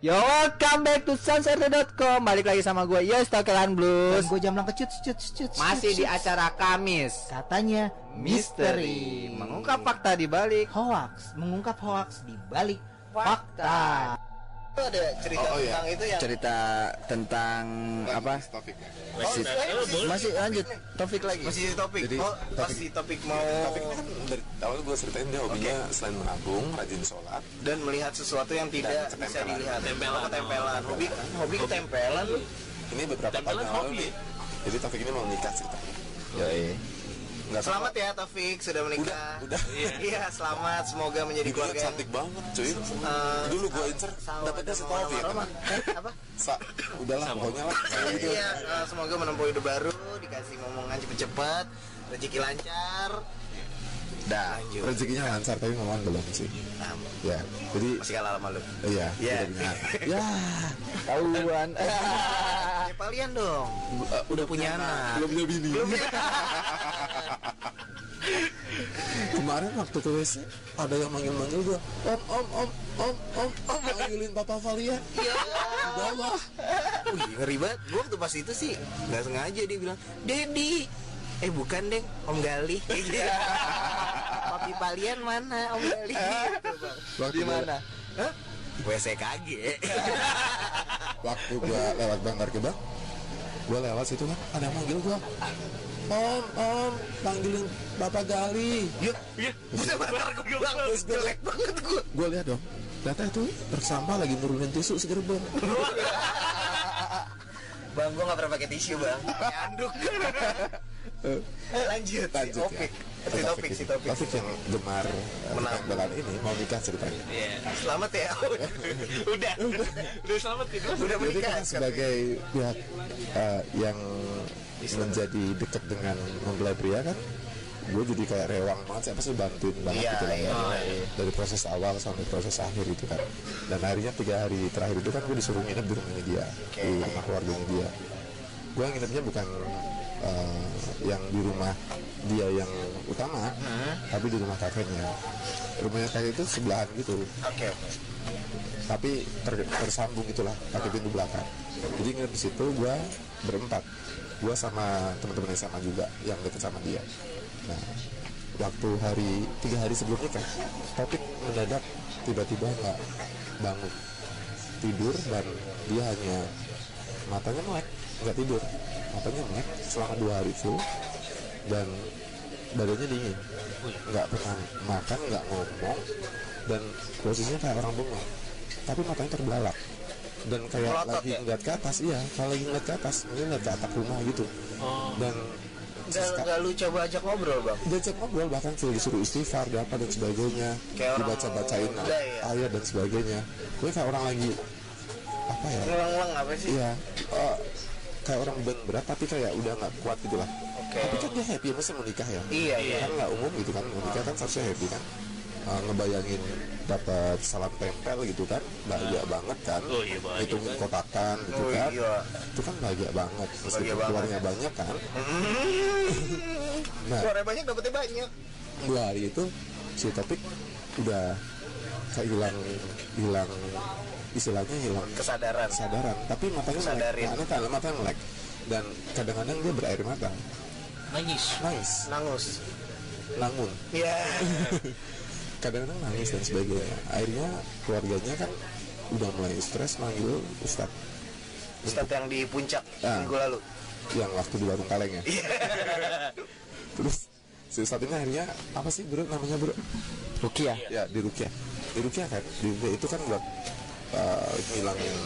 Yo, welcome back to sunset.com Balik lagi sama gue, Yes, Tokelan Dan Blues gue jam langkah cut cut cut Masih di acara Kamis. Katanya Misteri. Mengungkap fakta di balik. Hoax. Mengungkap hoax di balik fakta Itu ada cerita Oh, oh, iya. tentang itu yang cerita tentang apa? Topik ya. masih, masih lanjut. Topik lagi. Masih di topik. Jadi, Oh, topik- masih topik mau Topik ini kan dari awal gue ceritain dia hobinya selain menabung, rajin sholat, Dan melihat sesuatu yang tidak bisa ketempelan. dilihat. Tempelan Ketempelan. Hobi, hobi ketempelan. Lu ini beberapa tahun yang lalu nih. Jadi topik ini mau nikah ceritanya. Yoi. Nggak tahu- Selamat ya Taufik, sudah menikah Udah, udah. Iya, selamat Semoga menjadi keluarga yang cantik banget cuy. Eh, Dulu gue incer, dan si Taufik. Eh, Apa? Sa, udahlah pokoknya lah. Gitu. Iya, eh, semoga menempuh hidup baru, dikasih ngomongan cepet-cepet, rezeki lancar. dah Lanjut. Rezekinya lancar tapi ngomongan belum sih. Nah, Ya, jadi masih kalah sama lu. iya, Iya. udah dengar. Ya, tahuan Kalian dong. udah punya anak. belum punya bini. Belum ya? Kemarin waktu ke WC ada yang manggil-manggil gue Om, om, om, om, om, om Manggilin Papa Valia Iya. Di bawah Wih, ngeri banget. Gua waktu pas itu sih nggak sengaja dia bilang, "Dedi." Eh bukan deng, Om Gali. Papi palian mana Om Gali? Gitu, Di mana? Hah? WCKG. Waktu gue lewat Bantar Gebang Gue lewat situ kan Ada yang manggil gue Om, om, panggilin Bapak Gali. Iya, iya. Bisa bantar gue bilang, jelek banget gue. Gue lihat dong. Ternyata itu truk sampah lagi nurunin tisu segerbong Bang, gue gak pernah pakai tisu bang. Anduk. Lanjut, Lanjut si ya Si topik, si topik Topik yang gemar Menang. Menang ini Mau nikah ceritanya. Selamat ya. Udah. Udah selamat ya Udah Jadi menikah. kan sebagai pihak eh, yang menjadi dekat dengan mempelai pria kan gue jadi kayak rewang banget sih apa sih bantuin banget Iya, gitu lah iya, kan. iya. dari proses awal sampai proses akhir itu kan. Dan akhirnya tiga hari terakhir itu kan gue disuruh nginep di rumahnya dia Oke. di rumah keluarganya dia. Gue nginepnya bukan eh, yang di rumah dia yang utama Hmm. tapi di rumah kakeknya. Rumahnya kakek itu sebelahan gitu. Oke. Oke tapi ter- tersambung gitulah pakai pintu belakang. Jadi nginep di situ gue berempat. Gue sama teman-teman yang sama juga yang deket sama dia. Nah waktu hari tiga hari sebelum nikah topik mendadak tiba-tiba nggak bangun. Tidur dan dia hanya matanya melek nggak tidur matanya melek selama dua hari full dan badannya dingin. Nggak pernah makan nggak ngomong dan posisinya kayak orang bengong. Tapi matanya terbelalak. Dan kayak Melotot lagi ya? ngeliat ke atas iya. Kalau lagi ngeliat ke atas mungkin ngeliat ke atap rumah gitu. Dan Gak, lu coba ajak ngobrol bang? Diajak ngobrol bahkan sudah disuruh istighfar di apa dan sebagainya. Kayak dibaca-bacain ya? ayat dan sebagainya. Gue kayak orang lagi apa ya? Ngelang-ngelang apa sih? iya. Eh, kayak orang beban berat tapi kayak udah nggak kuat gitu lah Oke. tapi kan dia happy masa mau nikah ya Iya, iya. kan nggak umum gitu kan mau nikah kan seharusnya happy kan Eh, ngebayangin dapat salam tempel gitu kan bahagia banget kan Oh iya, bahagia hitung banget. kotakan gitu Oh, kan iya. itu kan bahagia banget meskipun Bahagia banget. keluarnya banyak kan nah Keluarnya banyak dapetnya banyak dua hari itu si topik udah kayak hilang hilang istilahnya hilang. Kesadaran. Kesadaran. Tapi matanya melek. Sadarin. matanya matanya melek. Dan kadang-kadang dia berair mata. Nangis. Nangis. Nangus. Nangun Iya. Kadang-kadang nangis dan sebagainya. Akhirnya keluarganya kan udah mulai stres manggil ustadz. Ustadz yang di puncak Ah. minggu lalu. Yang waktu di warung kaleng ya. Iya. terus si ustadz ini akhirnya apa sih bro namanya bro? Rukiah ya di Rukia. Di Rukia kan? Di Rukia itu kan buat uh, ngilangin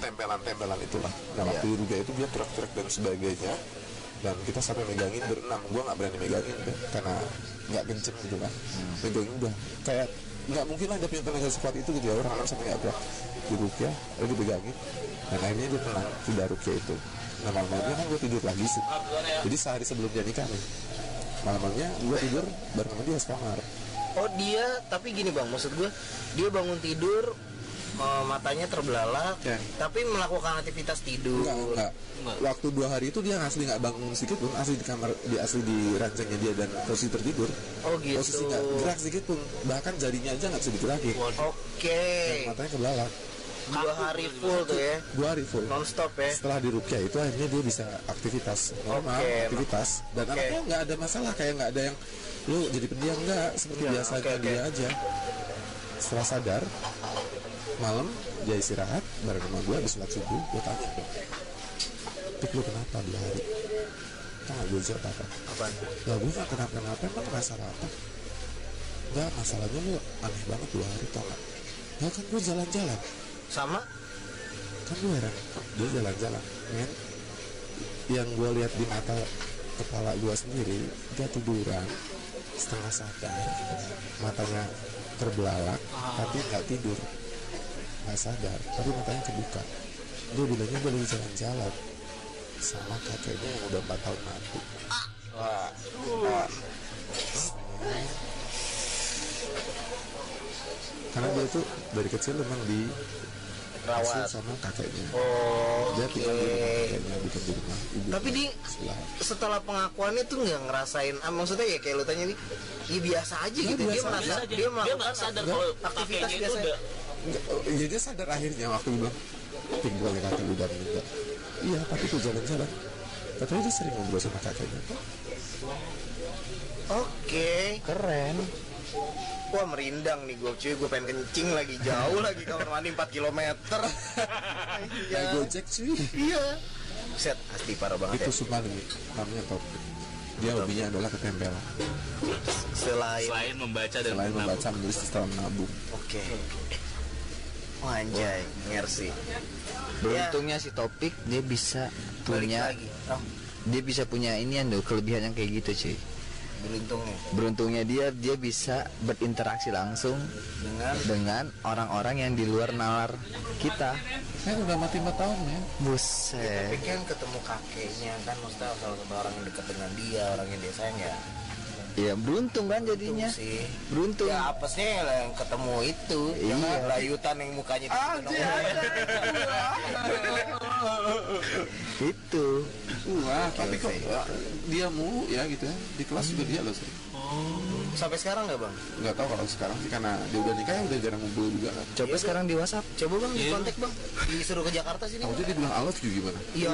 tempelan-tempelan itulah. Nah waktu di Rukia itu dia truk-truk dan sebagainya. Dan kita sampai megangin berenam. Gua nggak berani megangin deh, karena nggak kenceng gitu kan. Megangin udah. Kayak nggak mungkin lah dia punya tenaga sekuat itu gitu ya. Orang orang sampai nggak kuat. Di Rukia lalu dipegangin dan akhirnya dia tenang tidak Rukia itu. Nah malam-malamnya kan gue tidur lagi sih. Jadi sehari sebelum dia nikah nih malam-malamnya gue tidur bareng sama dia sekamar Oh dia tapi gini bang maksud gue dia bangun tidur eh, matanya terbelalak Ya. tapi melakukan aktivitas tidur Enggak, enggak. Waktu dua hari itu dia asli nggak bangun sedikit pun, asli di kamar, di asli di ranjangnya dia dan posisi tertidur. Oh gitu Posisi nggak gerak sedikit pun, bahkan jarinya aja nggak digerakin. Oh, Oke. matanya kebelalak Dua hari full tuh ya. dua hari full. Non stop ya. setelah di Rukia itu akhirnya dia bisa aktivitas. Normal Oke, aktivitas. Dan Oke. anaknya nggak ada masalah kayak nggak ada yang lu jadi pendiam. Nggak seperti Ya, biasa oke, oke. dia aja. Setelah sadar malam dia istirahat bareng sama gue habis sholat subuh gue tanya Pik lu kenapa dua hari? Tau gak gue jawab apa? Apaan? lah gue gak kenapa kenapa emang masalah apa Enggak masalahnya lu aneh banget dua hari tau gak ya kan gue jalan-jalan Sama? kan heran. Dia jalan-jalan men yang gue lihat di mata kepala gue sendiri dia tiduran setengah sadar. Matanya terbelalak tapi nggak tidur. Nggak sadar tapi matanya kebuka dia bilangnya gue lagi jalan-jalan. Sama kakeknya yang udah 4 tahun mati. Wah. Karena dia tuh dari kecil memang di Rawat. sama kakeknya. Oh. dia tinggal di rumah kakeknya bukan di rumah ibu Tapi di setelah pengakuannya tuh nggak ngerasain ah, maksudnya ya kayak lu tanya nih ya biasa aja gitu. Dia biasa merasa Biasa aja. dia Dia melakukan sadar kalau aktivitas kakeknya itu biasa. udah Enggak, iya dia sadar akhirnya waktu bilang gue liat kakek udah meninggal Iya tapi tuh jalan-jalan Katanya dia sering ngobrol sama kakeknya. Oke. Keren. Wah merindang nih gue cuy. Gue pengen kencing lagi jauh lagi kamar mandi 4 km Ya iya gojek cuy. Iya. Set asli parah banget Itu ya. sumpah demi Namanya top. Dia hobinya adalah ketempelan selain selain membaca dan Selain menabung. membaca menulis setelah menabung. Oke. Oh, anjay. Ngersi Beruntungnya si Topik dia bisa balik punya lagi. Oh. dia bisa punya ini loh kelebihan yang kayak gitu cuy. Beruntungnya Beruntungnya dia dia bisa berinteraksi langsung dengan dengan orang-orang yang di luar nalar kita. Saya udah mati 4 tahun ya tapi Buset. kan ketemu kakeknya kan maksudnya salah satu orang yang dekat dengan dia orang yang dia sayang ya Iya beruntung kan jadinya. sih Beruntung. ya apesnya lah yang ketemu itu yang Iya. layutan yang mukanya di Itu. Wah tapi kok Dia mulu ya gitu ya? Di kelas juga dia loh sering sampai sekarang nggak bang? Gak tau kalau sekarang sih karena dia udah nikah ya udah jarang ngumpul juga. Kan Coba sekarang di WhatsApp. coba bang di kontak bang. Disuruh ke Jakarta sini Aku jadi bilang alat juga gimana iya